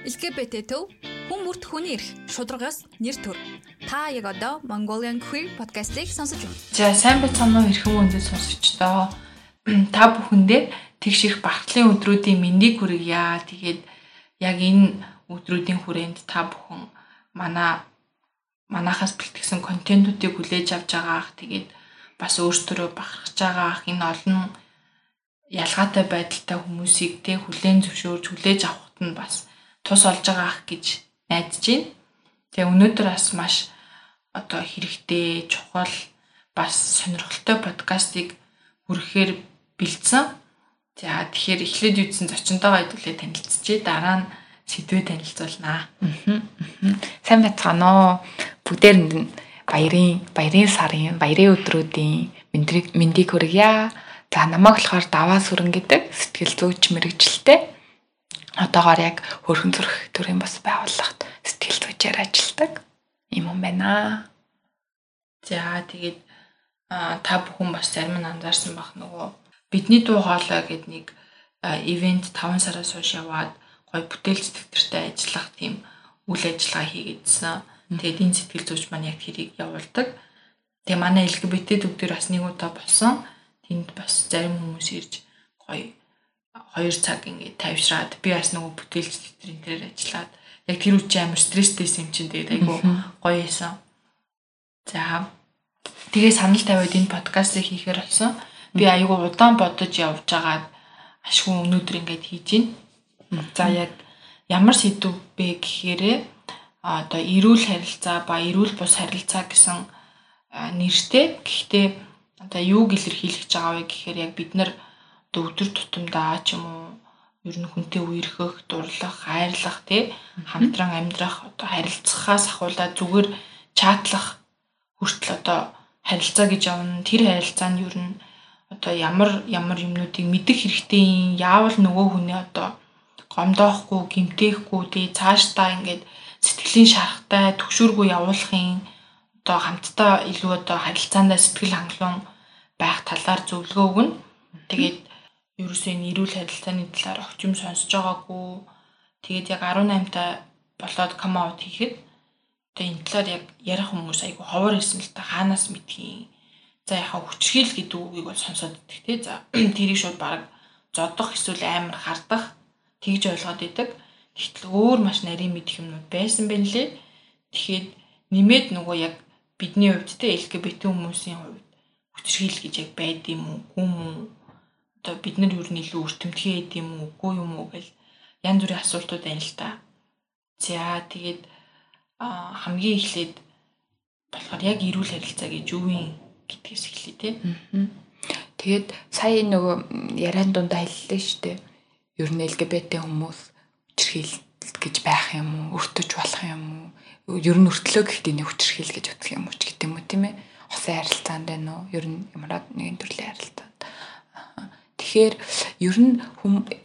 LGBT төв хүн бүрт хүний эрх шударгаас нэр төр. Та яг одоо Mongolian Queer podcast-ийг сонсож байна. За сайн байцгаана уу эрхэм өндөд сонсогчдоо. Та бүхэндээ тэгш их багтлын өдрүүдийн мэндийг хүргье. Тэгээд яг энэ өдрүүдийн хүрээнд та бүхэн манай манахаас бэлтгэсэн контентуудыг хүлээж авч байгаах. Тэгээд бас өөртөө бахархаж байгаах энэ олон ялгаатай байдалтай хүмүүсийг тэг хүлээн зөвшөөрж хүлээж авахт нь бас тус олж байгаа ах гэж найдаж байна. Тэгээ өнөөдөр бас маш одоо хэрэгтэй, чухал бас сонирхолтой подкастыг хүргэхээр бэлдсэн. За тэгэхээр эхлээд юудсан зочинтойгоо хэдүүлээ танилцчихъя. Дараа нь сэдвээ танилцуулнаа. Сайн байцгаана уу? Бүгдээрэнд нь баярын баярын сарын баярын өдрүүдийн мэдрэг мэндийг хүргье. За намайг болохоор даваа сүрэн гэдэг сэтгэл зүйч мэрэгчлээ одоогоор яг хөрхөн зүрх төрийн бас байгууллагт сэтгэл зүйчээр ажилладаг юм юм байна. За тэгээд та бүхэн бас зарим нь анзаарсан бах нөгөө бидний дуу хоолой гэдэг нэг ивент 5 сараас хойш яваад гой бүтээл сэтгэвчтэй ажиллах тийм үйл ажиллагаа хийгээдсэн. Тэгээд энэ сэтгэл зүйч маань яг тэрийг явуулдаг. Тэгээ манай LGBT төвдөр бас нэг удаа болсон. Тэнд бас зарим хүмүүс ирж гоё 2 цаг ингээд тавьшраад би бас нөгөө бүтээлч тэр энэ дээр ажиллаад яг тэр үчи амар стресстэйсэн юм чинь тэгээд айгу гоё исэн. За тэгээ санал тавиад энэ подкастыг хийхээр болсон. Би айгу удаан бодож явж байгаад ашгүй өнөөдөр ингээд хийж байна. За яг ямар сэдв бэ гэхээр одоо эрүүл харилцаа ба эрүүл бус харилцаа гэсэн нэртэй. Гэхдээ одоо юуг илэрхийлж байгаа вэ гэхээр яг бид нар одоо өдөр тутамдаа ч юм уу ер нь хүнтэй үерхэх, дурлах, хайрлах тий хамтран амьдрах, одоо харилцахаас ахуулаад зүгээр чатлах хүртэл одоо харилцаа гэж явна. Тэр харилцаа нь ер нь одоо ямар ямар юмнуудыг мэдэх хэрэгтэй юм. Яавал нөгөө хүний одоо гомдоохгүй, гимтээхгүй тий цаашдаа ингээд сэтгэлийн шарахтай төгшөөргүй явуулахын одоо хамтдаа илүү одоо харилцаандаа сэтгэл хангалуун байх талаар зөвлөгөө өгнө. Тэгээд ерөөсөө энэ эрүүл харилцааны талаар огч юм сонсож байгаагүй. Тэгээд яг 18 та болоод come out хийхэд тэгээ энэ талаар яг ярих хүмүүс айгу ховор хэлсэн л та хаанаас мэдхийн. За яхаа хүчрхийл гэдэг үгийг бол сонсоод идэх те. За тэрийг шууд баг зодох эсвэл амар хардах тэгж ойлгоод идэг. Тэгтэл өөр маш нарийн мэдэх юмнууд байсан байна лээ. Тэгэхээр нэмээд нөгөө яг бидний хувьд те LGBT хүмүүсийн хувьд хүчрхийл гэж яг байд юм уу? Гүн үү? Одоо бид нар юу нь илүү өртөмтгий байд юм уу үгүй юм уу гэл янз бүрийн асуултууд байна л та. За тэгээд хамгийн эхлээд болохоор яг эрүүл харилцаа гэж юу юм гэдгээс эхлэе тий. Тэгээд сая нөгөө яриан дундаа хэллээ шүү дээ. Ер нь LGBT хүмүүс хүчрхийл гэж байх юм уу? Өртөж болох юм уу? Ер нь өртлөө гэхдээ нэг хүчрхийл гэж үзэх юм уу ч гэдэг юм уу тийм ээ? Хосын харилцаанд байна уу? Ер нь ямар нэгэн төрлийн харилцаа Тэгэхээр ер нь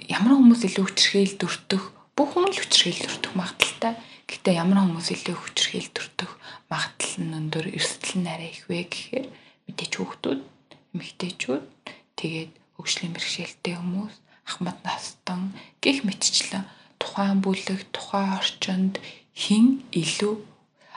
ямар хүмүүс илүү хүчрхийл дүртэх бүх хүмүүс л хүчрхийл дүртэх магадaltaй. Гэтэ ямар хүмүүс илүү хүчрхийл дүртэх магадлал нь өндөр эрсдэл нь арай их вэ гэхээр мэдээч хүүхдүүд, эмэгтэйчүүд тэгээд хөгжлийн бэрхшээлтэй хүмүүс, ахмад настан гих мэтчлэн тухайн бүлэг, тухайн орчинд хин илүү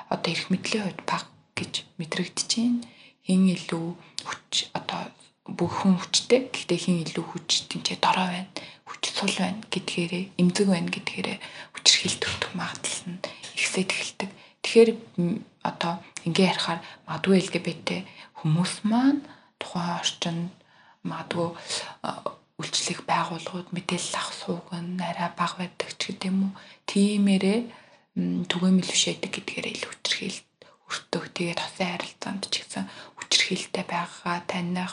одоо эрх мэдлийн хувьд баг гэж мэдрэгдэж байна. Хин илүү хүч одоо бүх хүн хүчтэй. Гэхдээ хин илүү хүч тэмцээ дорой байна. Хүч сул байна гэдгээрээ эмзэг байна гэдгээрээ хүчрхийл төвтөх магадлал нь ихсээд эхэлдэг. Тэгэхээр одоо ингээ ярихаар магадгүй LGBT хүмүүс маань тухайн орчинд магадгүй үйлчлэх байгууллагууд мэдээлэл авах сууг нь арай бага байдаг ч гэдэм үү. Тиймэрээ түгээмэл биш байдаг гэдгээрээ илүү хүчрхийл өртөг тэгээд хосын харилцаанд ч гэсэн хүчрхийлтэй байгаа таних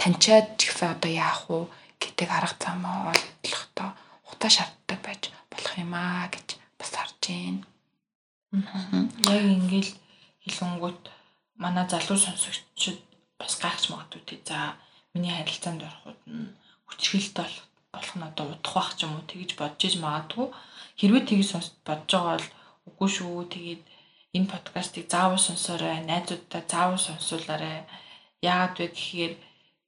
таньчаад ч гэсэн одоо яах вэ гэдэг арга замаа олохдоо хутаа шаарддаг байж болох юм аа гэж бас харж байна. Яг ингээл хэлэнгүүт манай залуу сонсогчид бас гайхаж магадгүй тий. За миний харилцаанд ороход нь хүчрхийлтэй болох нь одоо удах байх ч юм уу тэгж бодож иж магадгүй. Хэрвээ тэгж бодож байгаа бол үгүй шүү. Тэгээд энэ подкастыг заавал сонсоорой. Найзуудтай заавал сонсуулаарай. Яагаад вэ гэхээр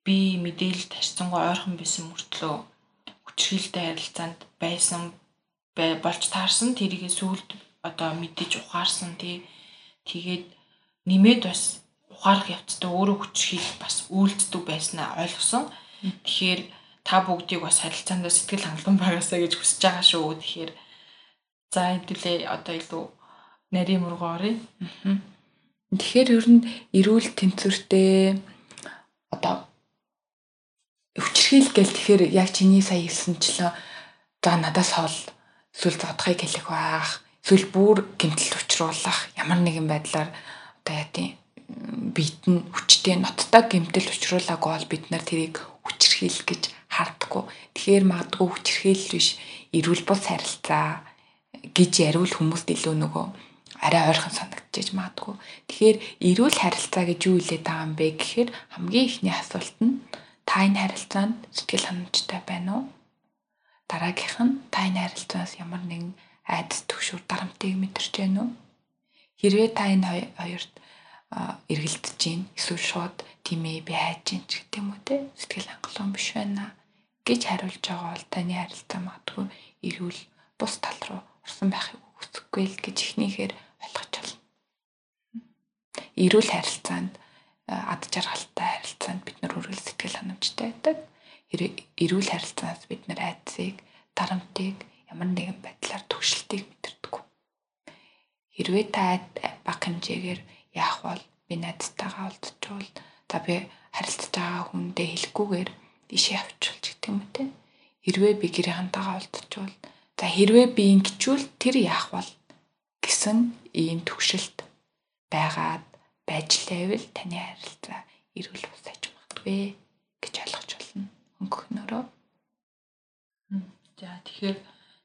би мэдээлэл тарьцсангүй ойрхон байсан мөртлөө хүчрхийлтэй харилцаанд байсан болж таарсан тэрийг сүулт одоо мэдэж ухаарсан тий тэгээд нэмээд бас ухаарах явцдаа өөрөө хүч хэл бас үйлддэг байснаа ойлгосон. Тэгэхээр та бүгдийг бас харилцаанд сэтгэл хангалуун байгаасаа гэж хүсэж байгаа шүү. Тэгэхээр за хэдүүлээ одоо илүү нарийн мургоорой. Тэгэхээр ер нь эрүүл тэнцвэртэй одоо өвчрхийл гэл тэгэхээр яг чиний сая хэлсэнчлэн за надаас хол эсвэл зодхыг хэлэх байх эсвэл бүр гэмтэл учруулах ямар нэгэн байдлаар одоо яа тийм биет нь хүчтэй ноцтой гэмтэл учруулаагүй бол бид нар тэрийг хүчрхийл гэж хардггүй. Тэгэхээр магадгүй хүчрхийл биш эрүүл бус харилцаа гэж яриул хүмүүст илүү нөгөө арай ойрхон санагдчихэж магадгүй. Тэгэхээр эрүүл харилцаа гэж юу хэлээд байгаа юм бэ гэхээр хамгийн ихний асуулт нь та энэ харилцаанд сэтгэл ханамжтай байна уу? Дараагийнх нь та энэ харилцаанаас ямар нэгэн айдас төгшөр дарамтыг мэдэрч байна уу? Хэрвээ та энэ хоёрт эргэлдэж гин эсвэл шууд тийм ээ би хайж гин ч гэдэг юм уу те сэтгэл хангалуун биш байна гэж хариулж байгаа бол таны харилцаа магадгүй эрүүл бус тал руу орсон байхыг хүсэхгүй л гэж ихнийхээр ойлгож байна. Эрүүл харилцаанд ад жаргалтай харилцаанд бид нар үргэлж сэтгэл ханамжтай байдаг. Эрүүл харилцаанаас бид нар айдсыг, дарамтыг ямар нэгэн байдлаар төвшлтийг мэдэрдэг. Хэрвээ та баг хэмжээгээр яах бол би найзтайгаа уулзчихвал за би харилцаж байгаа хүндээ хэлэхгүйгээр ийшээ авчулж гэдэг юм те. Хэрвээ би гэрийнхантайгаа уулзчихвал за хэрвээ би ингэчүүл тэр яах бол гэсэн ийм төвшөлт байгаад байж лээвэл таны харилцаа эрүүл босаж магадгүй гэж ойлгож болно. Өнгөхнөрөө. За тэгэхээр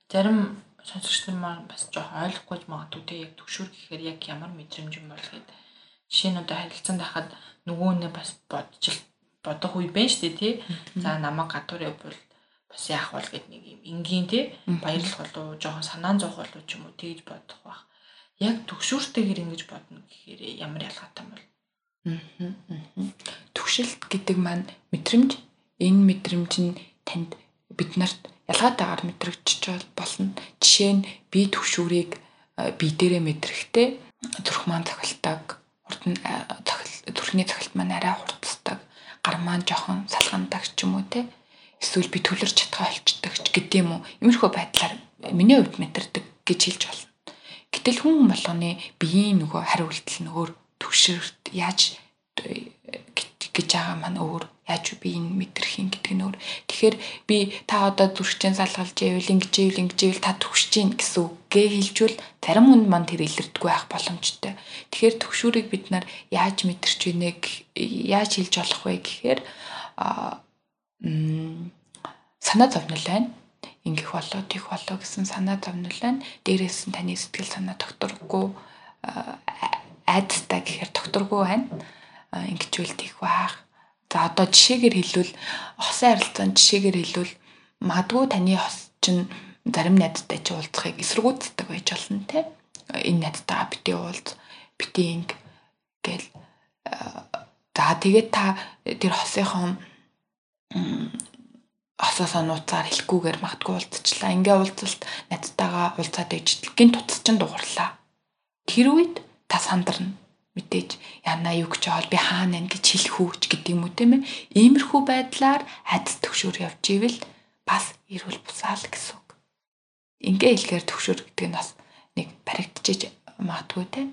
зарим сонсогч нар маань бас жоох ойлгохгүй магадгүй те яг төгшөр гэхээр яг ямар мэдрэмж юм бол гэхэд жишээ нь одоо харилцаанд хахад нөгөө нэ бас бодчих бодох үе байна шүү дээ тий. За намайг гадуур явбал бас яах бол гэд нэг юм энгийн тий баярлах болов жоохон санаан зовх болов ч юм уу тэгж бодох бах. Яг төгшөөртэйгэр ингэж бодно гэхээр ямар ялгаатай юм бол. Төгшөлт гэдэг маань мэдрэмж. Энэ мэдрэмж нь танд бид нарт ялгаатайгаар мэдрэгдэж болно. Жишээ нь би төгшүүрийг би дээрээ мэдрэхтэй зүрх маань цохилтаг, урд нь зүрхний цохилт маань арай хурцдаг, гар маань жоохон салгандаг ч юм уу те. Эсвэл би төлөрч чадхаа олчдаг ч гэдэм үү. Иймэрхүү байдлаар миний хувьд мэдэрдэг гэж хэлж болно. Гэтэл хүн болгоны биеийн нөгөө хариултал нь өөр төвшөрт яаж гэж байгаа маань өөр яаж би энэ мэдрэх юм гэдэг нь өөр. Тэгэхээр би та одоо зүрхчэн салгалж ивэл ингэж ивэл ингэж ивэл та төгсөж гин гэсэн үгээ хэлжүүл зарим хүнд маань тэр илэрдэггүй байх боломжтой. Тэгэхээр төгшүүрийг бид нар яаж мэдэрч винэ яаж хэлж болох вэ гэхээр а санаа зовнил байна ингэх болоо тийх болоо гэсэн санаа зовнил байна. Дээрээс нь таны сэтгэл санаа докторгүй айдастай гэхээр докторгүй байна. Ингэчүүл тийх байх. За одоо жишээгээр хэлвэл хосын харилцаанд жишээгээр хэлвэл магадгүй таны хос чинь зарим найзтай чи уулзахыг эсэргүүцдэг байж болно те. Энэ найзтайгаа бити уулз, бити инг гэл за тэгээд та тэр хосынхон осоосоо нууцаар хэлэхгүйгээр магадгүй уулзчихлаа. Ингээ уулзалт найзтайгаа уулзаад ижил гин туц чин дугарлаа. Тэр үед та сандарна. Мэдээж яна юу гэж бол би хаана нэ гэж хэлэх үү гэдэг юм уу тийм ээ. Иймэрхүү байдлаар айдас төгшөөр явж ивэл бас эрүүл бусаал гэсэн үг. Ингээ хэлэхээр төгшөөр гэдэг нь бас нэг баригдчихэж магадгүй тийм.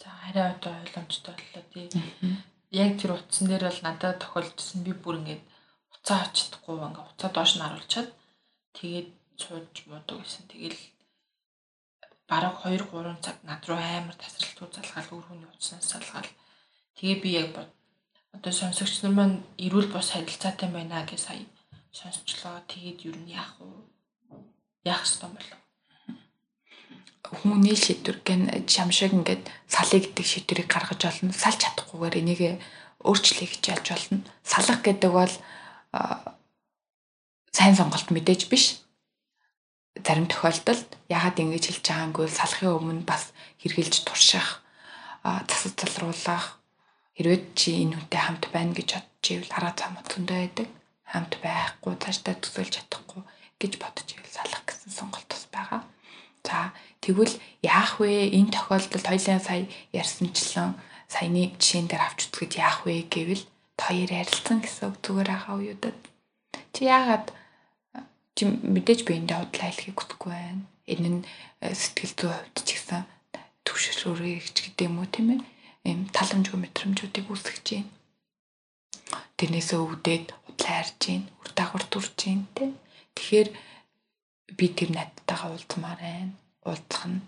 За арай одоо ойлгомжтой боллоо тий яг тэр утсан дээр бол надад тохиолдсон би бүр ингээд уцаа очдохгүй ингээд уцаа доош нь харуулчаад тэгээд сууж муудаг гэсэн. Тэгэл бараг 2 3 цаг над руу амар тасралтгүй залгаал өөр хүний утаснаас салгаал. Тэгээ би яг одоо сонсогч нар маань эрүүл бос харилцаатай байна гэж сая сонсчлоо. Тэгээд юу нь яах вэ? Яах ёстой болов? Хүмүүний шийдвэр гэн шамшиг ингээд салъя гэдэг шийдвэрийг гаргаж олно. Салж чадахгүйгээр энийг өөрчлөе гэж яаж болно. Салах гэдэг бол сайн сонголт мэдээж биш. Зарим тохиолдолд ягаад ингэж хэлж байгаагүй салахын өмнө бас хэрглэж турших, засаж залруулах хэрвээ чи энэ хүнтэй хамт байна гэж бодож ивэл арга зам зөндөө байдаг. Хамт байхгүй, цаашдаа төсөөлж чадахгүй гэж бодож ивэл гэсэн сонголт бас байгаа. За тэгвэл яах вэ? Энэ тохиолдолд хоёлын сая ярьсанчлан саяны жишээн дээр авч үзэхэд яах вэ гэвэл хоёр ярилцсан гэсэн үг зүгээр байгаа уюудад. Чи яагаад чи мэдээж биендээ худлаа хэлхийг хүсэхгүй байна. Энэ нь сэтгэл зүйн хувьд ч гэсэн төвшөрөөрэй гэж гэдэг юм уу тийм ээ? Ийм таламжгүй мэдрэмжүүдийг үүсгэж байна. Тэрнээсээ өвдөд худлаа харж байна, үр дагавар төрж байна тийм. Тэгэхээр би тэр надтайгаа уулзмаар байна. Уулзах нь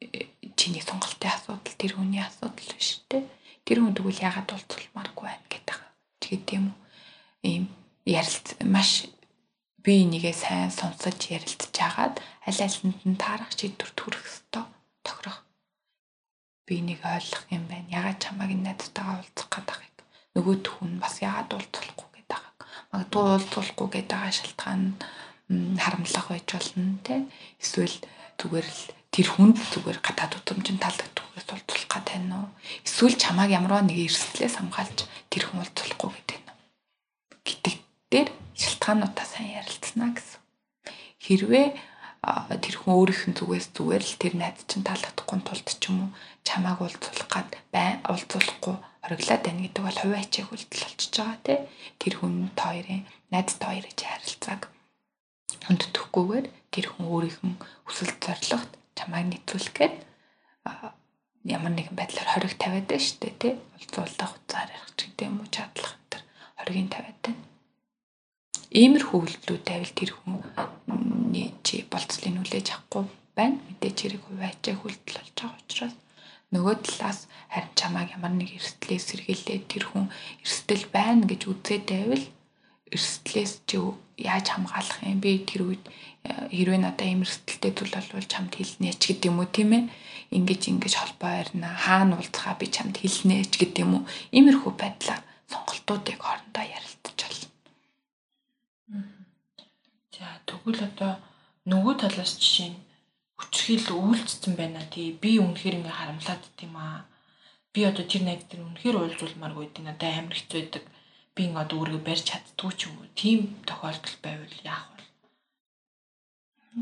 э, чиний сонголтын асуудал, тэр хүний асуудал биш тийм. Тэр хүн тэгвэл яагаад уулзалмааргүй байна гэдэг гэдэг юм уу? Ийм ярилц маш би энийгээ сайн сонсож ярилцж хагаад аль альсанд нь таарах шийдвэр төрөх ёстой тохирох. Би энийг ойлгох юм байна. Ягаад чамайг найзтайгаа уулзах гэдэг. Нөгөө хүн бас ягаад уулзахгүй гэдэг. Магадгүй уулзахгүй гэдэг шалтгаан нь харамлах байж болно те. Эсвэл зүгээр л тэр хүнд зүгээр гадаад удамжин таалагддаггүйс уулзах гэдэг нь үү? Эсвэл чамааг ямарваа нэг эрсдлээс хамгаалж тэр хүн уулзахгүй гэдэг нь. Гэдэг дээр шалтгаануудаа сайн ярилцсна гэсэн. Хэрвээ тэр хүн өөрийнх нь зүгээс зүгээр л тэр найз чинь таалагдахгүй тулд ч юм уу чамааг уулзуулах гад бай уулзуулахгүй хориглаад байна гэдэг бол хувь ачааг үлдэл болчихж байгаа тий. Тэр хүн хоёрын найз хоёрын харилцааг хүнддэхгүйгээр тэр хүн өөрийнх нь хүсэл зорилгот чамайг нийцүүлэх гээд ямар нэгэн байдлаар хориг тавиад байна шүү дээ тий. Уулзуулах хуцаар ярих ч гэдэг юм уу чадлах энэ хоригийн тавиад байна. Иймэрхүү үйлдэлүүд тавил тэр хүний чи болцлыг нүлээж авахгүй байна. Мэдээж хэрэг хувиачаа хүлдэл болж байгаа учраас нөгөө талаас харин чамааг ямар нэг эрсдлээс сэргийлээд тэр хүн эрсдэл байна гэж үзээд байвал эрсдлээс чи яаж хамгаалах юм би тэр үед хэрвээ надад ийм эрсдэлтэй зүйл болвол чамд хэлнэ ч гэдэг юм уу тийм ээ? Ингэж ингэж холбоо ярина хаана уулзахаа би чамд хэлнэ ч гэдэг юм уу иймэрхүү байдлаар сонголтуудыг хоорондоо ярилцаж байна. За тэгвэл одоо нөгөө талаас жишээ нь хүчрхийл үйлцсэн байна тий. Би үнэхээр ингээ харамлаад дим аа. Би одоо тэр найз тэр үнэхээр уулзуулмааргүй дээ надад амар хэцүү байдаг би ингээд өөрийгөө барьж чаддгүй ч юм уу. Тийм тохиолдол байвал яах вэ?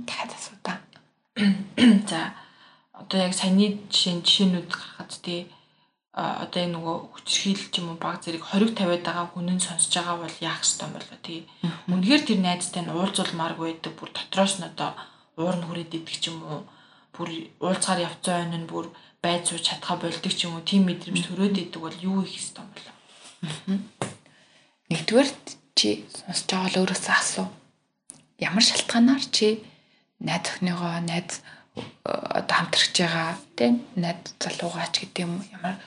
Дахиад асуудаа. За одоо яг саяны жишээ жишээнүүд гаргахад тий одоо энэ нөгөө хүчрхийл ч юм уу баг зэрэг хориг тавиад байгаа хүн нь сонсож байгаа бол яах ёстой юм болоо тий. Үнэхээр тэр найзтай нь уулзуулмааргүй байдаг бүр дотроос нь одоо уур нь хүрээд идэх ч юм уу бүр уулзгаар явцсан ойн нь бүр байд сууж чадхаа болдог ч юм уу тийм мэдрэмж төрөөд идэг бол юу их ёстой юм болоо. Нэгдүгээр чи сонсож байгаа л өөрөөсөө асуу. Ямар шалтгаанаар чи найз охиныгоо найз одоо хамтрагч байгаа тийм найз залуугаач гэдэг юм ямар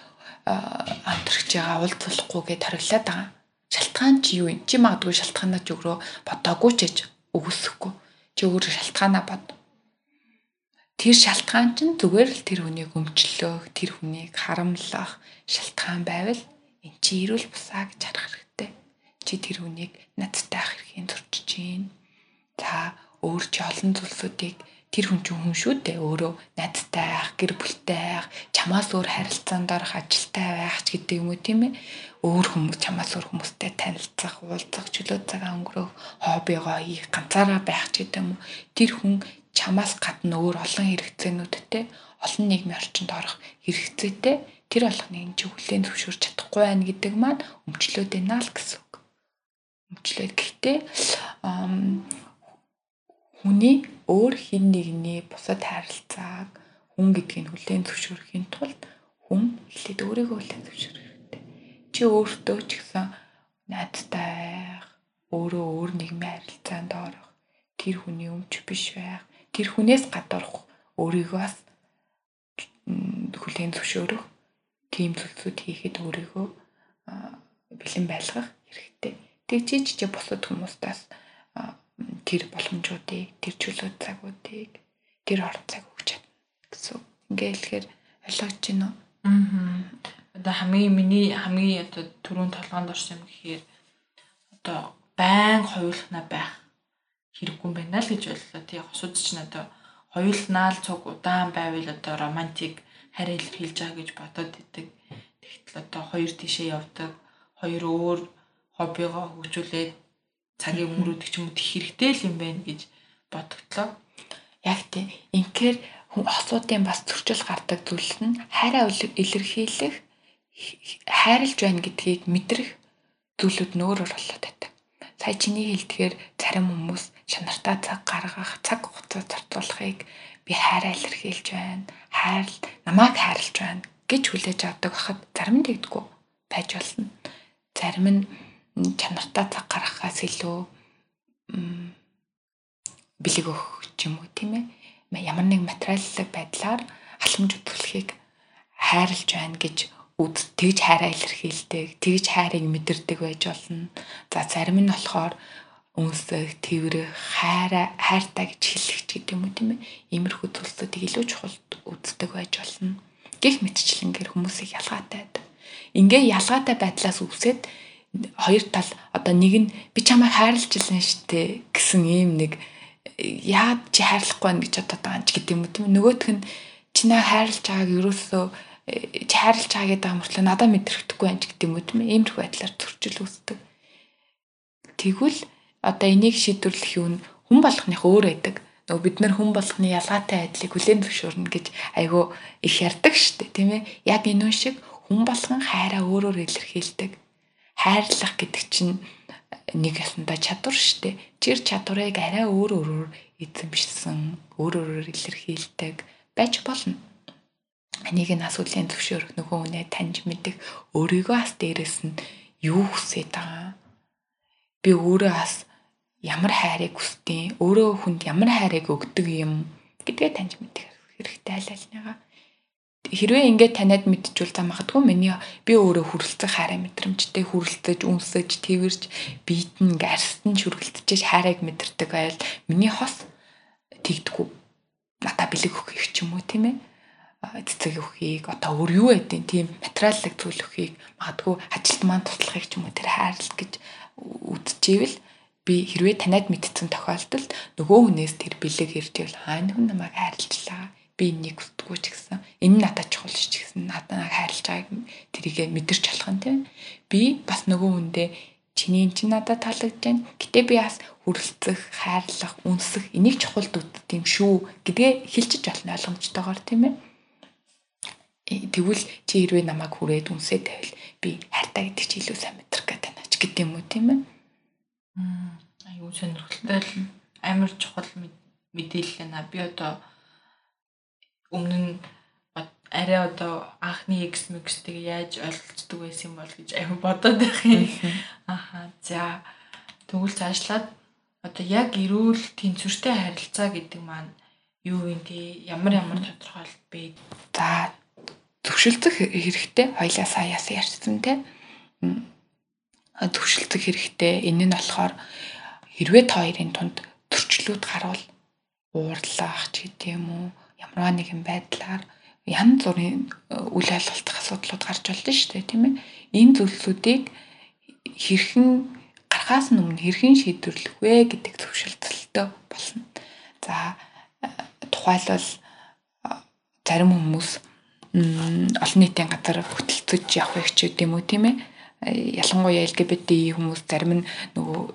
хамтрагч байгаа уулзахгүй гэж хориглаад байгаа. Шалтгаан чи юу юм? Чи магадгүй шалтгаанаа ч өгрөө бодоогүй ч гэж өгөсөхгүй. Чи өөр шалтгаанаа бод. Тэр шалтгаан чинь зүгээр л тэр хүнийг өмчлөх, тэр хүнийг харамлах шалтгаан байвал эн чи ирүүл бусаа гэж харах чи тэр хүнийг надтай ах хэрхэн зурчиж гин. За өөр чи олон зүйлсүүдийг тэр хүн чинь хүн шүү дээ. Өөрөө найзтай ах, гэр бүлтэй ах, чамаас өөр харилцаанд орох ажилтай байх ч гэдэг юм уу тийм ээ. Өөр хүмүүс чамаас өөр хүмүүстэй танилцах, уулзах, чөлөө цагаа өнгөрөөх, хоббигоо хийх, ганцаараа байх ч гэдэг юм уу. Тэр хүн чамаас гадна өөр олон хэрэгцээнүүдтэй олон нийгмийн орчинд орох хэрэгцээтэй тэр болгоныг чи хүлээн зөвшөөрч чадахгүй байна гэдэг маань өмчлөөд байна л гэсэн өвчлээ. Гэхдээ хүний өөр хин нэгний бусад харилцааг хүн гэдгийг хүлээн зөвшөөрөхийн тулд хүн эхлээд өөрийгөө хүлээн зөвшөөрөх хэрэгтэй. Чи өөртөө ч гэсэн найзтай байх, өөрөө өөр нийгмийн харилцаанд орох, тэр хүний өмч биш байх, тэр хүнээс гадуурх өөрийгөө бас хүлээн зөвшөөрөх тийм зүйлсүүд хийхэд өөрийгөө бэлэн байлгах хэрэгтэй. Тэгжиж чи бусад хүмүүстээс тэр боломжуудыг, тэр чөлөө цагуудыг, тэр орц цаг өгч чадна гэсэн. Ингээ хэлэхээр ойлгож байна уу? Аа. Одоо хамгийн миний хамгийн одоо түрүүн толгоонд орсон юм гэхээр одоо байн хоёулахна байх хэрэггүй юм байна л гэж бодлоо. Тий хосууд ч надад хоёулнаал цуг удаан байвал одоо романтик харь илэрхийлж байгаа гэж бодоод идэг. Тэгтэл одоо хоёр тишээ явдаг, хоёр өөр хоббигоо хөгжүүлээд цагийг өнгөрөөдөг ч юм уу хэрэгтэй л юм байна гэж бодогдлоо. Яг тийм. Инхээр хосуудын бас зөрчил гардаг зүйл нь хайраа илэрхийлэх хайрлж байна гэдгийг мэдрэх зүйлүүд нөөрөөр болоод байдаг. Сая чиний хэлдгээр зарим хүмүүс шанартаа цаг гаргах, цаг хугацаа зарцуулахыг би хайраа илэрхийлж байна. Хайрл намайг хайрлж байна гэж хүлээж авдаг хахад зарим нь тэгдэггүй байж болно. Зарим нь чанартаа цаг гаргахаас илүү бэлэг өгөх юм уу тийм ээ ямар нэг материаллык байдлаар халамж үзүүлэхийг хайрлж байна гэж үд тэгж хайраа илэрхийлдэг, тэгж хайрыг мэдэрдэг байж болно. За зарим нь болохоор үнсэх, тэрвэрэх, хайраа, хайртаа гэж хэлэх ч гэдэг юм уу тийм ээ. Иймэрхүү зүйлсүүдийг илүү чухал үздэг байж болно. Гэх мэтчлэнгээр хүмүүсийг ялгаатай байдаг. Ингээ ялгаатай байдлаас үсээд хоёр тал одоо нэг нь би чамайг хайрлаж илэн штэ гэсэн ийм нэг яад чи хайрлахгүй байна гэж бодоод байгаа юм ч гэдэг юм тийм нөгөөх нь чи наа хайрлаж байгааг ерөөсөө э, чи хайрлаж байгаа гэдэг амарчлаа надад мэдрэхдэггүй байна гэдэг юм тийм иймэрхүү байдлаар зөрчил үүсдэг. Тэгвэл одоо энийг шийдвэрлэх юм хүн болгоных өөр байдаг. Нөгөө бид нар хүн болгоны ялгаатай айдлыг хүлээн зөвшөөрнө гэж айгүй их ярьдаг штэ тийм ээ. Яг энэ шиг хүн болгон хайраа өөрөөр илэрхийлдэг. Хайрлах гэдэг чинь нэг ясандаа чадвар штэ. Чир чадварыг арай өөр өөрөөр эзэмшсэн, өөр өөрөөр илэрхийлдэг байж болно. Энийг нь асуулын төвшөөрөх нөгөө үнэ таньж мэдэх өөрийгөө бас дээрэс нь юу хүсэж байгаа. Би өөрөө бас ямар хайрыг хүсдэг, өөрөө хүнд ямар хайрыг өгдөг юм гэдгээ таньж мэдэх хэрэгтэй аль альныгаа хэрвээ ингээд таниад мэдчихвэл за магадгүй миний би өөрөө хүрэлцэх хайраа мэдрэмжтэй хүрэлцэж үнсэж тэрвэрж биед нь гарстан шүргэлтэж хайрыг мэдэрдэг байл миний хос тэгдэггүй надаа бэлэг өгөх ч юм уу тийм ээ цэцэг өхийг одоо өөр юу байдیں۔ тийм материаллык зүйл өхийг магадгүй ажилт маань туслахыг ч юм уу тэр хайрлалт гэж үдчихвэл би хэрвээ таниад мэдсэн тохиолдолд нөгөө хүнээс тэр бэлэг ирж ивэл хаа хүн намайг хайрлалаа би энийг хүсдэггүй ч гэсэн энэ надад чухал ш ч гэсэн надад хайрлаж байгааг тэрийгэ мэдэрч болох нь тийм. Би бас нөгөө хүндээ чиний чи надад таалагдж байна. Гэтээ би бас хүрэлцэх хайрлах үнсэх энийг чухал дүүд тийм шүү гэдгээ хэлчихэж болно ойлгомжтойгоор тийм ээ. Э, тэгвэл чи хэрвээ намайг хүрээд үнсээ тавил би хайртай гэдэг чи илүү сайн мэдрэх гэдэг байна ч гэдэг юм уу тийм ээ. Аюу сонирхолтой амар чухал мэдээлэл байна би одоо өмнө нь арай одоо анхны X mix-тэйг яаж ойлголцдог байсан юм бол гэж аян бодоод байх юм. Аха. За тэгвэл цаашлаад одоо яг эрүүл тэнцвэртэй харилцаа гэдэг маань юу юм те ямар ямар тодорхойлт бэ? За төвшөлтөх хэрэгтэй хоёлаа саяас ярьсан те. Төвшөлтөх хэрэгтэй. Энэ нь болохоор хэрвээ та хоёрын тунд төрчлүүд гарвал уурлах ч гэдэм үү ямар нэгэн байдлаар янз бүрийн э, үйл ойлголтох асуудлууд гарч болно шүү дээ тийм ээ. Энэ зүйлсүүдийг хэрхэн гарахаас өмнө хэрхэн шийдвэрлэх вэ гэдэг зөвшөлтөлтөй болно. За э, тухайлбал э, зарим хүмүүс олон нийтийн газар хөтөлцөж явах ч гэдэм үү тийм ээ. Ялангуяа LGBT хүмүүс зарим нь нөгөө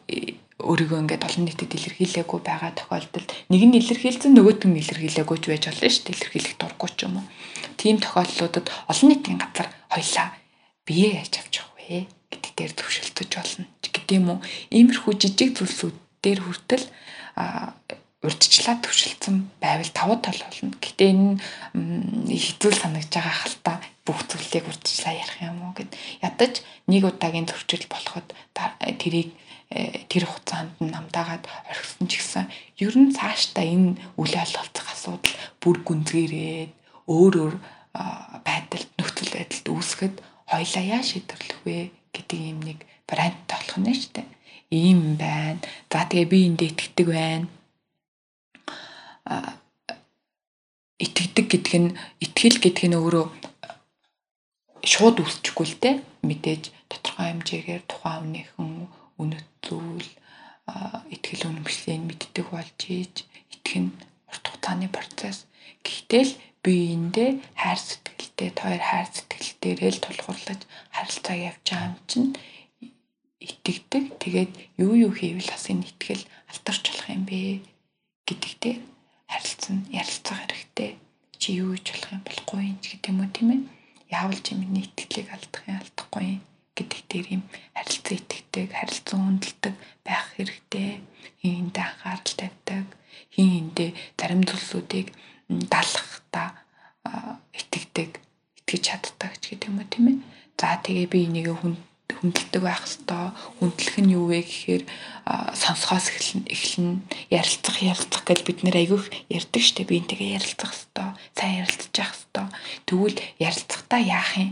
өөрийгөө ингээд олон нийтэд илэрхийлээгүй байгаа тохиолдолд нэг нь илэрхийлсэн нөгөөт нь илэрхийлээгүй ч байж болно шүү дээ илэрхийлэх дурггүй ч юм уу. Тийм тохиолдлуудад олон нийтийн газар хоёлаа бие яаж авч явах вэ гэдэг дээр төвшөлтөж болно гэдэг юм уу. Иймэрхүү жижиг зүйлсүүд дээр хүртэл урдчлаа төвшөлдсөн байвал тавуу тал болно. Гэтэ энэ хэцүү санагдж байгаа хальтаа бүх зүйлийг урдчлаа ярих юм уу гэд ядаж нэг удаагийн төвчл болоход тэрийг тэр хугацаанд нь намдаагаад орхисон ч гэсэн ер нь цаашдаа энэ үйл ойлголцох асуудал бүр гүнзгийрээд өөр өөр байдалд нөхцөл байдалд үүсгэхэд хоёлаа яа шийдвэрлэх вэ гэдэг юм нэг варианттай болох нь шүү дээ. Ийм байна. За тэгээ би эндээ итгэдэг байна. А итгэдэг гэдэг нь итгэл гэдэг нь өөрөө шууд үүсчихгүй л дээ. Мэдээж тодорхой хэмжээгээр тухайн өмнөхөн үнэт зүйл итгэл үнэмшлийг мэддэг болж ийж итгэх нь урт хугацааны процесс. Гэхдээ л биеиндээ хайр сэтгэлтэй, тойр хайр сэтгэлтэйрээ л тулгуурлаж харилцаа явж байгаа юм чинь итгэдэг. Тэгээд юу юу хийвэл бас энэ итгэл алдарч болох юм бэ гэдэгтэй харилцсан чи юу гэж болох юм болохгүй юм гэдэг юм уу тийм ээ. Яавал чи миний итгэлийг алдах юм алдахгүй юм гэдэг дээр юм харилцан итгэдэг, харилцан хүндэлдэг байх хэрэгтэй. Хин хиндэ анхаарал тавьдаг, хин хиндэ зарим зүйлсүүдийг даалгахта итгэдэг, итгэж чаддаг ч гэдэг юм уу тийм ээ. За тэгээ би энийг хүн хүндэлдэг байх хэвээр хүндлэх нь юу вэ гэхээр сонсохоос эхлэн ярилцах ярилцах гэж бид нэр айгүйх ярьдаг штеп би энтэйгээ ярилцах хэвээр сайн ярилцах хэвээр тэгвэл ярилцахдаа яах юм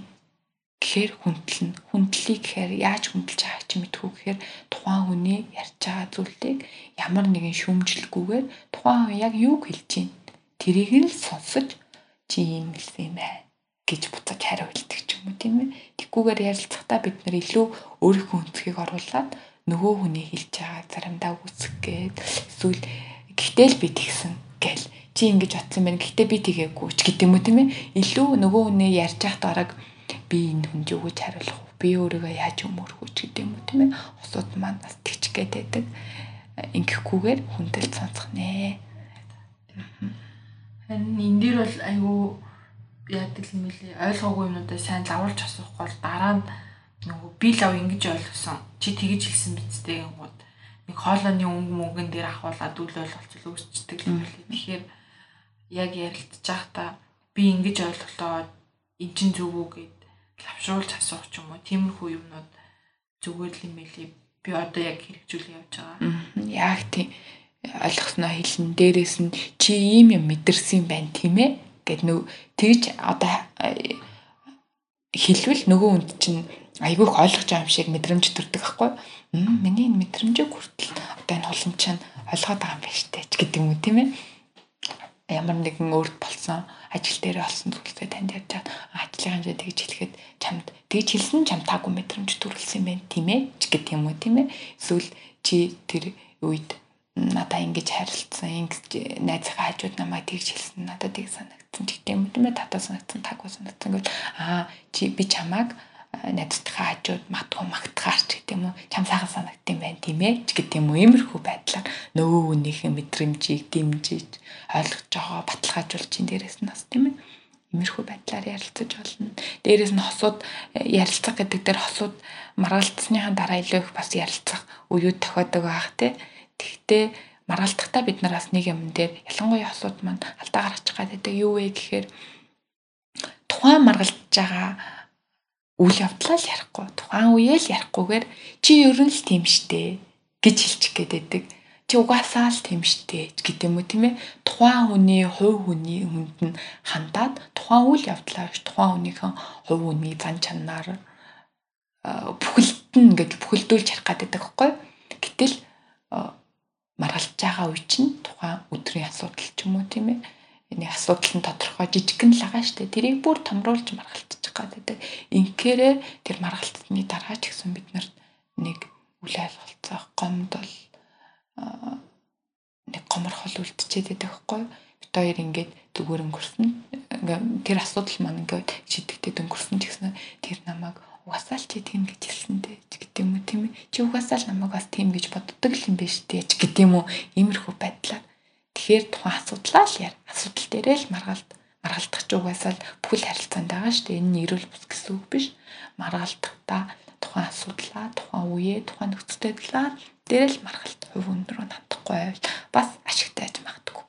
гэхээр хүндлэн хүндлэе гэхээр яаж хүндэлж байгааг чи мэдгүй гэхээр тухайн хүний ярьж байгаа зүйлийг ямар нэгэн шүүмжлэлгүйгээр тухайн хүн яг юуг хэлж байна тэрийг л сонсож чи юм хэлсэн юм байна гэж буцаж хариу хэлдэг ч юм уу тийм ээ. Тэггүйгээр ярилцахдаа бид нэр илүү өөрийнхөө өнцгийг оруулад нөгөө хүний хэлж байгаа заримдаа үсэх гээд эсвэл гэхдээ л би тэгсэн гэл чи ингэж бодсон байна. Гэхдээ би тэгээгүй ч гэдэг юм уу тийм ээ. Илүү нөгөө хүнээ ярьж байхад араг би энэ хүнд юу гэж хариулах вэ? Би өөрийгөө яаж өмөрөх вэ гэдэг юм уу тийм ээ. Усууд маань бас тэгч гээд байдаг. Ингэхгүйгээр хүндэл сонсох нэ. Харин энэ дээр бол айгүй яадаг юм бэлээ ойлгоогүй юмудаа сайн лавуулж асуухгүй бол дараа нь нөгөө би лав ингэж ойлгосон чи тэгэж хэлсэн бицтэй гингууд нэг хоолойны өнгө мөнгөн дээр ахуулаад үл ойлголцол үүсчдэг юм бэлээ тэгэхээр яг ярилцж байхдаа би ингэж ойлголоо эн чин зөв үү гэд лавшруулж асуух ч юм уу тиймэрхүү юмнууд зүгээр л юм бэлээ би одоо яг хэрэгжүүл явж байгаа. Яг тийм. Ойлгосноо хэлэн дээрээс нь чи ийм юм мэдэрсэн байна тийм ээ? Гэд нөө тэгж одоо э, хэлвэл нөгөө хүнд чинь айгүйх ойлгож байгаа юм шиг мэдрэмж төрдөг байхгүй миний мэдрэмжийг хүртэл одоо энэ холомч нь ойлгоод байгаа юм байна штэ ч гэдэг юм уу тийм ээ? Ямар нэгэн өөрт болсон ажил дээр олсон зүйлсээ танд чад ажлын хэмжээ тэгж хэлэхэд чамд тэгж хэлсэн чам таагүй мэдрэмж төрүүлсэн юм байна. Тийм ээ? Ч гэдэг юм уу тийм ээ? Эсвэл чи тэр үед надаа ингэж харилцсан ингэж найзынхаа хажууд намайг тэгж хэлсэн надад тийг санагдсан ч гэдэг юм тийм ээ? Татаа санагдсан таагүй санагдсан гэвэл аа чи би чамааг найзтайхаа хажууд матгүй магтахаар ч гэдэг юм уу? Чам сайхан санагдсан байна тийм ээ? Ч гэдэг юм уу? Иймэрхүү байдлаар нөгөө хүнийхээ мэдрэмжийг дэмжиж ойлгож байгаа баталгаажуулж ин дээрээс нь бас тийм ээ иймэрхүү байдлаар ярилцаж болно. Дээрээс нь хосууд ярилцах гэдэг дээр хосууд маргалцсныхаа дараа илүү их бас ярилцах үеуд тохиодог байх тийм Тэгтээ маргалдахдаа бид нар бас нэг юм дээр ялангуяа асуудал маань алдаа гаргачих гэдэг юу вэ гэхээр тухайн маргалдж байгаа үйл явдлаа л ярихгүй тухайн үеэ л ярихгүйгээр чи ер нь л тийм штэ гэж хэлчих гээд байдаг. Чи угаасаа л тийм штэ гэдэг юм уу тийм ээ. Тухайн хүний хувь хүний хүнд нь хандаад тухайн үйл явдлаа тухайн хүнийхэн хувь хүний зан чанар бүхэлд нь ингэж бүхэлдүүлж ярих гэдэг байхгүй. Гэтэл маргалж байгаа үе чинь тухайн өдрийн асуудал ч юм уу тийм ээ. Эний асуудал нь тодорхой жижигхэн л байгаа дээ. Тэрийг бүр томруулж маргалтчих гэдэг. Инкээрээ тэр маргалтны дараа ч гэсэн бид нар нэг үл ойлголцоо гомдол нэг гоморхол үлдчихэд байдаг хгүй бит хоёр ингээд зүгээр өнгөрсөн. Тэр асуудал маань ингээд шидэгдээд өнгөрсөн ч гэсэн тэр намайг угаасаа л чи тийм гэж хэлсэн дээ. Ч гэдэг юм уу тийм ээ. Чи угаасаа л намайг бас тийм гэж боддог юм биш дээ. Ч гэдэг юм уу? Иймэрхүү байдлаар. Тэгэхээр тухайн асуудлаа л яар асуудал дээрээ л маргалт. Маргалдах ч угаасаа л бүхэл харилцаанд байгаа шүү дээ. Энэ нь эрүүл бус гэсэн үг биш. Маргалдахдаа тухайн асуудлаа тухайн үеэ тухайн нөхцөл байдлаа дээрээ л маргалт хувь өндрөө хандахгүй байвал бас ашигтай байж магадгүй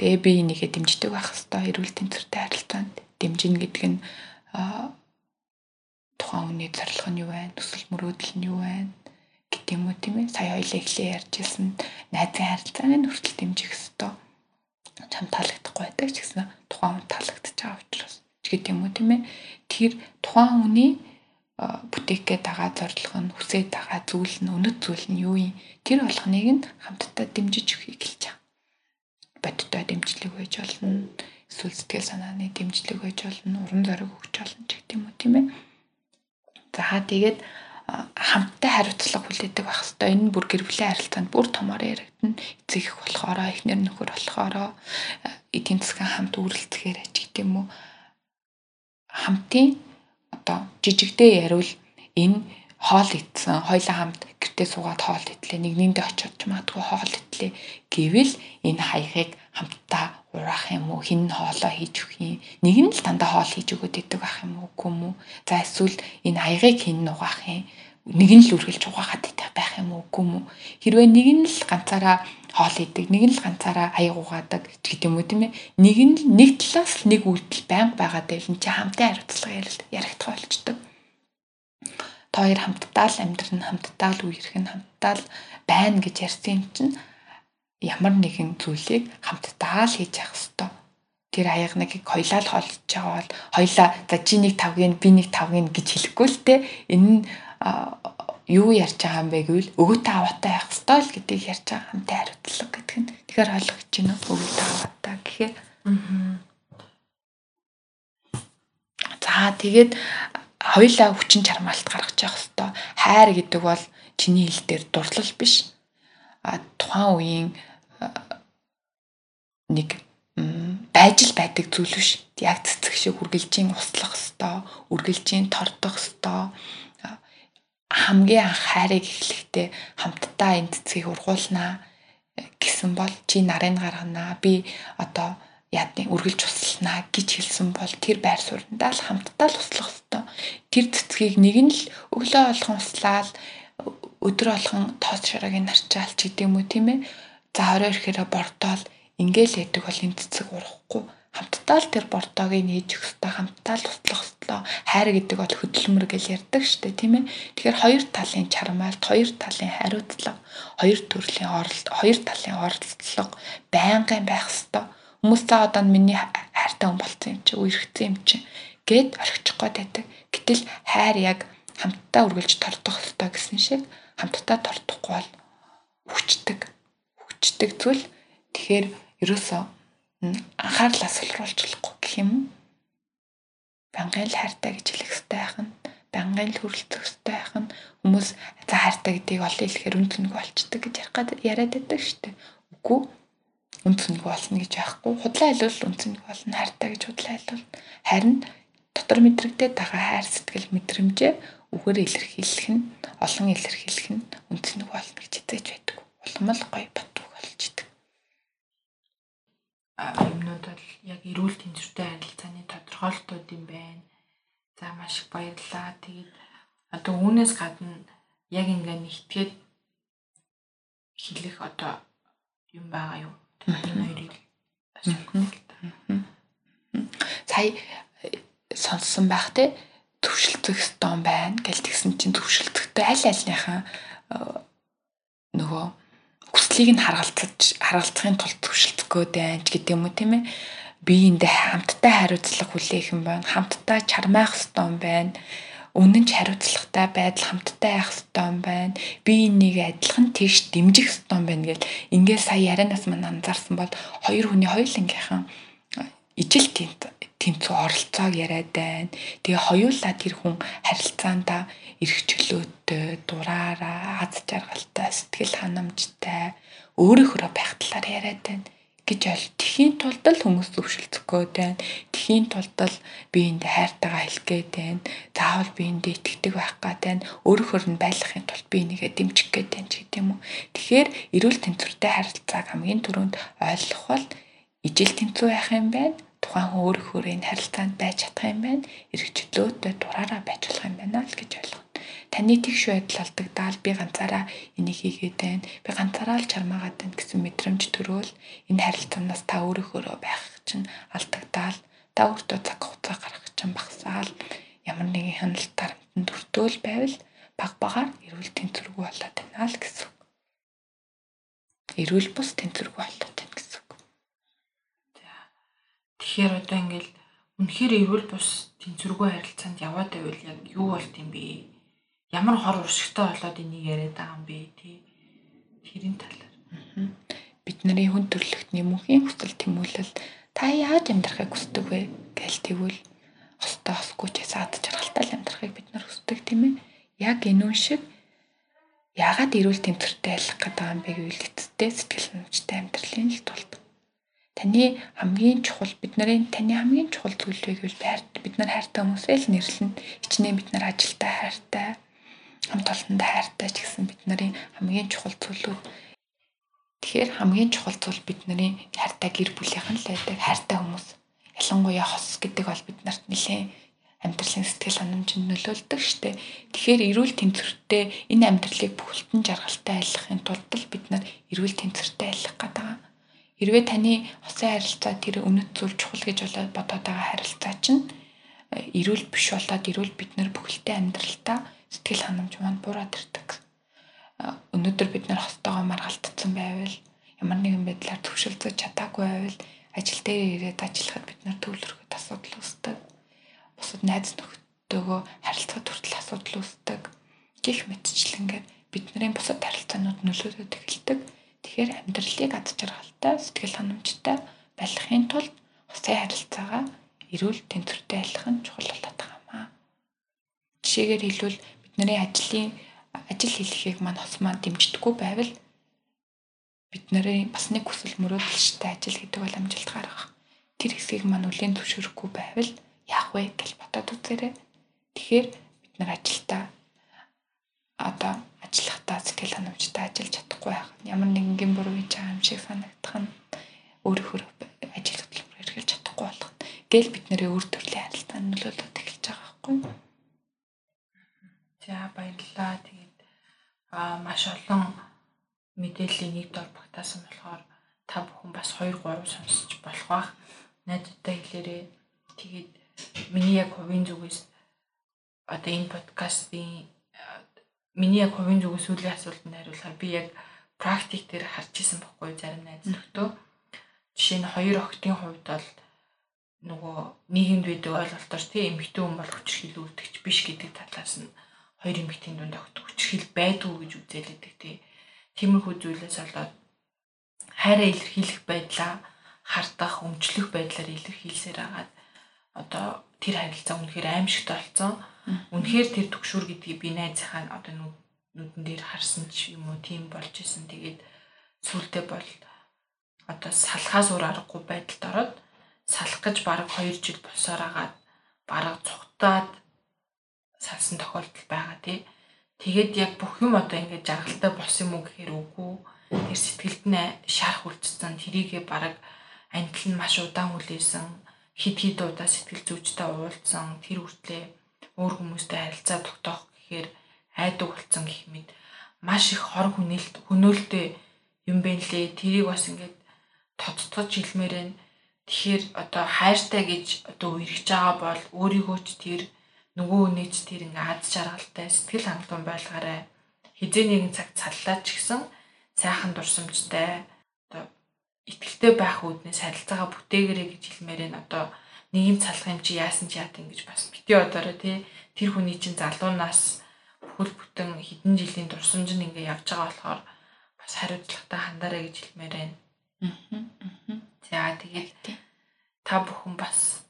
Тэгээ би энийхээ дэмждэг байх хэвээр эрүүл тэнцвэртэй харилцаанд дэмжинэ гэдэг нь тухайн хүний зорилго нь юу вэ? Төсөл мөрөөдөл нь юу вэ? гэдэг юм уу тийм ээ. Сая хоёлаа эхлээ ярьж ирсэн найзын харилцааг хүртэл дэмжих хэвээр чам таалагдахгүй байдаг ч гэсэн тухайн хүн таалагдчих байгаа учраас ч гэдэг юм уу тийм ээ. Тэгэхээр тухайн хүний бүтээхгээ дагаа зорилго нь хүсэж байгаа зүйл нь өнөд зүйл нь юу юм? Тэр болгоныг нь хамтдаа дэмжиж өгөхийг хэлж байгаа. Бодтой дэмжлэг байж болно эсвэл сэтгэл санааны дэмжлэг байж болно, урам зориг өгч болно гэдэг юм уу тийм ээ. За тэгээд хамттай хариуцлага хүлээдэг байх хэвээр энэ бүр гэр бүлийн харилцаанд бүр томоор яригдана. Эцэг их болохоороо, эхнэр нөхөр болохоороо эдийн засгийн хамт үргэлцэхээр ч гэдэг юм уу. Хамтын одоо жижигдээ яривал энэ хоол идсэн, хоёлаа хамт гэртээ суугаад хоол идлээ. Нэг нэндээ очиод ч магадгүй хоол идлээ гэвэл энэ хаягыг хамтдаа ураах юм уу? Хин хоолоо хийж өгөх юм. Нэг нь л дандаа хоол хийж өгöd идэг ах юм уу? Үгүй юм уу? За эсвэл энэ хаягыг хин нугаах юм нэг нь л үргэлж угаагаад байх юм уу үгүй юм уу? Хэрвээ нэг нь л ганцаараа хоол идэг нэг нь л ганцаараа аяг угаадаг гэдэг юм уу тийм ээ? Нэг нь л нэг талаас нэг үйлдэл байнга байгаа дээр нь чи хамтын хариуцлага яригдах болчдөг та хоёр хамтдаа л амьдрын хамтдаа л үерхэн хамтдаа л байна гэж ярьсан юм чинь ямар нэгэн зүйлийг хамтдаа л хийж явах хэрэгтэй тэр аягныг хоёлаа л хоолж байгаа бол хоёлаа за чи нэг тавгийг би нэг тавгийг гэж хэлэхгүй л те. Энэ нь юу ярьж байгаа юм бэ гэвэл өвөтэй аваатай байх ёстой л гэдгийг ярьж байгаа хамтаа хариуцлага гэдэг нь. Тэгэхээр ойлгож байна уу өвөтэй аваатай гэхээр. За тэгээд хоёлаа хүчин чармаалт гаргаж явах хэвээр хайр гэдэг бол чиний хэл дээр дурлал биш. А тухайн үеийн нэг байж л байдаг зүйл биш. Яг цэцэг шиг үргэлжийн услах хэвээр, үргэлжийн тордох хэвээр хамгийн анх хайрыг эхлэхдээ хамтдаа энэ цэцгийг ургуулнаа гэсэн бол чи нарыг гарганаа би одоо яадны үргэлж услнаа гэж хэлсэн бол тэр байр сууриндаа л хамтдаа л услах ёстой. Тэр цэцгийг нэг нь л өглөө болгон услаал өдөр болгон тоос шараагийн нарчаал ч гэдэм үү тийм ээ. За орой ирэхээр бортоол ингээл яддаг бол энэ цэцэг урахгүй хамтдаа л тэр бортоог нээж өгөх хэрэгтэй хамтдаа л туслах хэрэгтэй хайр гэдэг бол хөдөлмөр гэж ярьдаг шүү дээ тийм ээ. Тэгэхээр хоёр талын чармаалт хоёр талын хариуцлага хоёр төрлийн оролт хоёр талын оролцлого байнгын байх хэрэгтэй хүмүүс за одоо миний хайртай хүн болсон юм чи үерхсэн юм чи гэд орхичих гээд байдаг. Гэтэл хайр яг хамтдаа үргэлж тордох хэрэгтэй гэсэн шиг хамтдаа тордохгүй бол хүчдэг хүчдэг зүйл. Тэгэхээр ерөөсөө анхаарлаа солируулж болохгүй гэх юм уу? Бангаан л хайртай гэж хэлэх хэрэгтэй байх нь, бангаан л хүрлцэх хэрэгтэй байх нь хүмүүс за хайртай гэдгийг олон хэлэхээр үн цэнэг болчдөг гэж ярих гад яриад байдаг шүү дээ. Үгүй үн цэнэг болно гэж байхгүй. Худлаа хэлвэл үн цэнэг болно, хайртай гэж худлаа хэлвэл харин дотор мэдрэгдээд байгаа хайр сэтгэл мэдрэмжээ үгээр илэрхийлэх нь, олон илэрхийлэх нь үн цэнэг болно гэж хэзээж байдаг. Улам л гоё батбог болж юмнууд бол яг эрүүл тэнцвэртэй харилцааны тодорхойлолтууд юм байна. За маш их баярлалаа. Тэгээд одоо үүнээс гадна яг ингээ нэгтгээд хэлэх одоо юм байгаа юу? Энэ хоёрыг сая э, сонссон байх те төвшөлтөх стон байна гэл тэгсэн чинь төвшөлтөхтэй аль альныхаа э, нөгөө хүслийг нь харгалзаж харгалзахын тулд төвшөлтгөө дайнч гэдэг юм уу тийм ээ? Биеиндээ хамттай хариуцлага хүлээх юм байна. Хамттай чармаах ёстой юм байна. Үнэн ч хариуцлагатай байдал хамттай байх ёстой юм байна. Би энийг адилхан тийш дэмжих ёстой юм байна гэл ингээд сая ярианаас мань анзаарсан бол хоёр хүний хоёулангийнхан ижил тэнцүү оролцоог яриад байна. Тэгээ хоёулаа тэр хүн харилцаандаа эрх чөлөөтэй, дураараа, аз жаргалтай, сэтгэл ханамжтай, өөрийнхөө байх талаар яриад байна гэж ол тхийн тулд л хүмүүс зөвшөлдөхгөө байна. Тхийн тулд л биеинд хайртайгаа хэлэх гээд байна. Заавал биеинд итгэдэг байх гад байна. Өөрөөр нь байлгахын тулд би нэгэ дэмжих гээд байна ч гэдэм үү. Тэгэхээр эрүүл тэнцвэртэй харилцааг хамгийн түрүүнд ойлгох бол ижил тэнцүү байх юм байна тухайн хүн өөрөөр энэ харилцаанд байж чадах юм байна. Эргчлөөтэй дураараа байж болох юм байна л гэж ойлгоно. Таны тэгш байдал алдагдаал би ганцаараа энийг хийгээд байна. Би ганцаараа л чармаагаад байна гэсэн мэдрэмж төрөөл энэ харилцаанаас та өөрөөрөө байх чинь алдагдаал та өөртөө цаг хугацаа гаргах чинь багасаал ямар нэгэн хяналт дарамтанд өртөөл байвал баг багаар эрүүл тэнцвэргүй болоод байна л гэсэн. Эрүүл бус тэнцвэргүй болоод байна гэсэн. Тэгэхээр одоо ингээл үнэхээр эрүүл бус тэнцвэргүй харилцаанд яваад байвал яг юу болт юм бэ? Ямар хор уршигтай болоод энийг яриад байгаа юм бэ тий? Тэрийн талаар. Бидний хүн төрлөختний мөнхийн хүсэл тэмүүлэл та яаж амьдрахыг хүсдэг вэ гэж тэгвэл хостой хосгүй ч саад жаргалтай амьдрахыг бид нар хүсдэг тийм ээ. Яг энэ үн шиг яагаад эрүүл тэмцвэртэй айлах гэдэг юм бэ гэвэл эцэстээ сэтгэл хангамжтай амьдралын л тулд таны хамгийн чухал бидний таны хамгийн чухал зүйл вэ гэвэл байр бид нар хайртай хүмүүсээ л нэрлэнэ. Хичнээн бид нар ажилтай хайртай хамт олондоо хайртай ч гэсэн бид нарын хамгийн чухал зүйлүүд тэгэхээр хамгийн чухал зүйл бид нарын хайртай гэр бүлийнх нь л байдаг хайртай хүмүүс ялангуяа хос гэдэг бол бид нарт нэлээд амьдралын сэтгэл ханамжинд нөлөөлдөг штеп. Тэгэхээр эрүүл тэнцвэртэй энэ амьдралыг бүхэлдэн жаргалтай айлахын тулд бид нар эрүүл тэнцвэртэй айлах гэдэг. Хэрвээ таны хосын харилцаа тэр үнэт зүйл чухал гэж бодоод байгаа харилцаа чинь э, эрүүл биш болоод эрүүл бид нар бүхэлдээ амьдралдаа сэтгэл ханамж маань буураад ирдэг. Э, өнөөдөр бид нар хостойгоо маргалтцсан байвал ямар нэгэн байдлаар төвшөлдөж чадаагүй байвал ажил дээр ирээд ажиллахад бид нар төвлөрөхөд асуудал үүсдэг бусад найз нөхдөдөө харилцаа хүртэл асуудал үүсдэг. Гэх мэтчлэнгээр бидний бусад харилцаанууд нөлөөлөд эхэлдэг. Тэгэхээр амьдралыг ад жаргалтай, сэтгэл ханамжтай байлгахын тулд усын харилцаагаа эрүүл тэнцвэртэй байлгах нь чухал болоод байгаа юм аа. Жишээгээр хэлбэл бидний ажлын ажил хийлгэхийг маань хос маань дэмждэггүй байвал бид нарын бас нэг хүсэл мөрөөдөлштэй ажил гэдэг бол амжилт гаргах. Тэр хэсгийг маань үлийн төвшөрөхгүй байвал яах вэ гэж бодоод үзээрэй. Тэгэхээр бид нар ажилдаа одоо ажиллахдаа сэтгэл ханамжтай ажиллаж чадахгүй байх. Ямар нэгэн буруу хийж байгаа юм шиг санагдах нь өөрөөр ажил хөдөлмөр эргэлж чадахгүй болох. Гэл бид нарын өөр төрлийн харилцаанд нөлөөлөд эхэлж байгаа байхгүй юу? За баярлалаа. Тэгээд аа маш олон мэдээллийн нэг дор багтаасан болохоор та бүхэн бас 2 3 сонсож болох бах. Найдтай хэлээрээ тэгээд миний яг хувийн зүгээс одоо энэ подкастын миний яг хувийн зүгээс сүүлийн асуултанд хариулахаар би яг практик дээр харж исэн бохгүй зарим найз нөхдөө. Жишээ нь хоёр охтын хувьд бол нөгөө нийгэмд байдаг ойлголтоор тийм эмэгтэй хүн бол хүчрхийл үүдэгч биш гэдэг талаас нь хоёр эмэгтэйн дунд огт хүчрхийл байдгүй гэж үзээлэдэг тийм. Тиймэрхүү зүйлээс болоод хайраа илэрхийлэх байдлаа хардах, өмчлөх байдлаар илэрхийлсээр агаад одоо тэр харилцаа үнэхээр аимшигт болсон. Үнэхээр тэр төгшүүр гэдгийг би найзынхаа одоо нүдэн дээр харсан ч юм уу тийм болж исэн. Тэгээд сүултээ бол одоо салхаас өөр аргагүй байдалд ороод салах гэж бараг 2 жил босоор агаад бараг цухтаад салсан тохиолдол байгаа тий. Тэгээд яг бүх юм одоо ингээд жаргалтай болсон юм уу гэхээр үгүй. Тэр сэтгэлд нь шарах үлдсэн. Тэрийгээ бараг антил нь маш удаан хүлээсэн хид хид удаа сэтгэл зүйчтэй уулзсан тэр үртлээ өөр хүмүүстэй харилцаа тогтоох гэхээр айдаг болцсон гэх мэт. Маш их хор хүнэлт хөнөөлтөй юм бэ лээ. Тэрийг бас ингээд тодтогч хэлмээр байна. Тэгэхээр одоо хайртай гэж одоо үргэж байгаа бол өөрийгөө ч тэр нөгөө хүнийч тэр ингээ ад жаргалтай сэтгэл хангалуун байлгаарай хизээ нэгэн цаг цаллаа ч гэсэн сайхан дурсамжтай итгэлтэй байх үүднээс харилцаагаа бүтээгэрэй гэж хэлмээр энэ одоо нэг юм цалах юм чи яасан ч яат ингэж бас бити одоорой тий тэр хүний чинь залуунаас бүхэл бүтэн хэдэн жилийн дурсамж нь ингээ явж байгаа болохоор бас хариуцлагатай хандаарай гэж хэлмээр байна. За тэгээд та бүхэн бас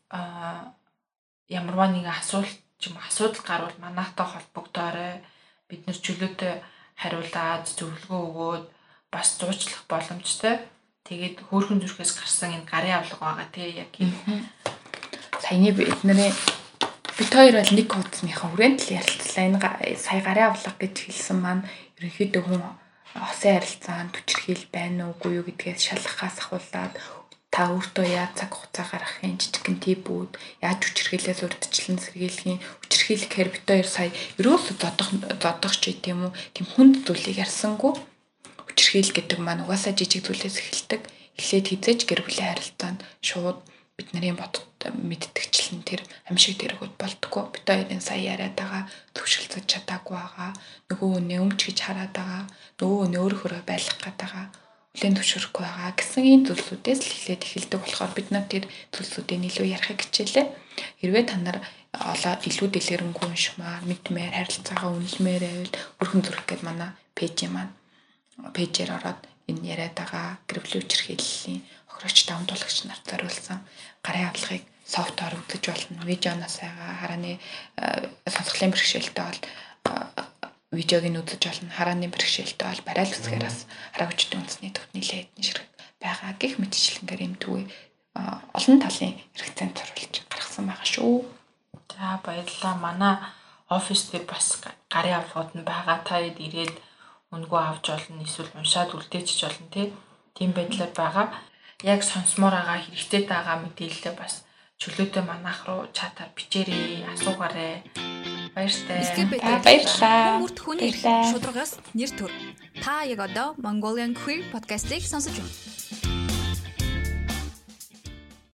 ямарваа нэгэн асуулт ч юм асуудал гарвал манайхтай холбогдоорой. Бид нэр чөлөөтэй хариулаад зөвлөгөө өгөөд бас зуучлах боломжтой. Тэгээд хөөрхөн зүрхээс гарсан энэ гарын авлага байгаа тий яг энэ саяны бидний бид хоёр бол нэг хуудасныхаа хүрээнд л ярилцлаа. Энэ сая гарын авлага гэж хэлсэн маань ерөнхийдөө хүн хосын харилцаанд хүчрхийл байна уугүй юу гэдгээс шалгахаас ахуулаад та өөртөө яаж цаг хугацаа гаргахын жижигэн типүүд яаж хүчрхийлээс урдчлан сэргийлэхийн хүчрхийлэхээр бид хоёр сая ерөөсө зодох зодох ч гэдэм үү тийм хүнд зүйлийг ярьсангүй хүчрхийл гэдэг маань угаасаа жижиг зүйлээс эхэлдэг. Эхлээд хизээж гэр бүлийн харилцаанд шууд бид нарын бодод мэддэгчлэн тэр амьшиг дэргүүд болтгоо. Бид хоёрын сая яриад байгаа төвшөлцөж чадаагүй байгаа. Нөгөө үнэ өмч гэж хараад байгаа. Нөгөө үнэ өөр хөрөө байлгах гээд байгаа. Хүлэн төвшөрөхгүй байгаа гэсэн энэ зүйлсүүдээс л эхлээд эхэлдэг болохоор бид нар тэр зүйлсүүдийг илүү ярихыг хичээлээ. Хэрвээ та нар олоо илүү дэлгэрэнгүй уншмаар, мэдмээр, харилцаагаа үнэлмээр байвал өрхөн зүрх гэдэг манай пэйжийн маань пэйжээр ороод энэ яриад байгаа гэр бүлийн үчирхийллийн охирогч даван туулагч нарт зориулсан гарын авлагыг софтоор үзэж болно. Видеоноос байгаа харааны сонсголын бэрхшээлтэй бол видеог нь үзэж болно. Харааны бэрхшээлтэй бол барайл үсгээрээс хараа хүчтэй үндэсний төвд нэлээд хэдэн ширхэг байгаа гих мэтчлэнгээр төвөө олон талын хэрэгцээнд зориулж гаргасан байгаа шүү. За баярлалаа. Манай офис дээр бас гарын авахуд нь байгаа. Та ирээд өнгөө авч болно эсвэл уншаад үлдээчих болно тий. Тийм байдлаар байгаа. Яг сонсомоор байгаа хэрэгтэй байгаа мэдээлэлээ бас чөлөөтэй манайх руу чатаар бичээрэй, асуугаарай. Баяртай. Баярлалаа. Хүмүүрт хүнээр шударгаас нэр төр. Та яг одоо Mongolian Queer podcast-ийг сонсож байна.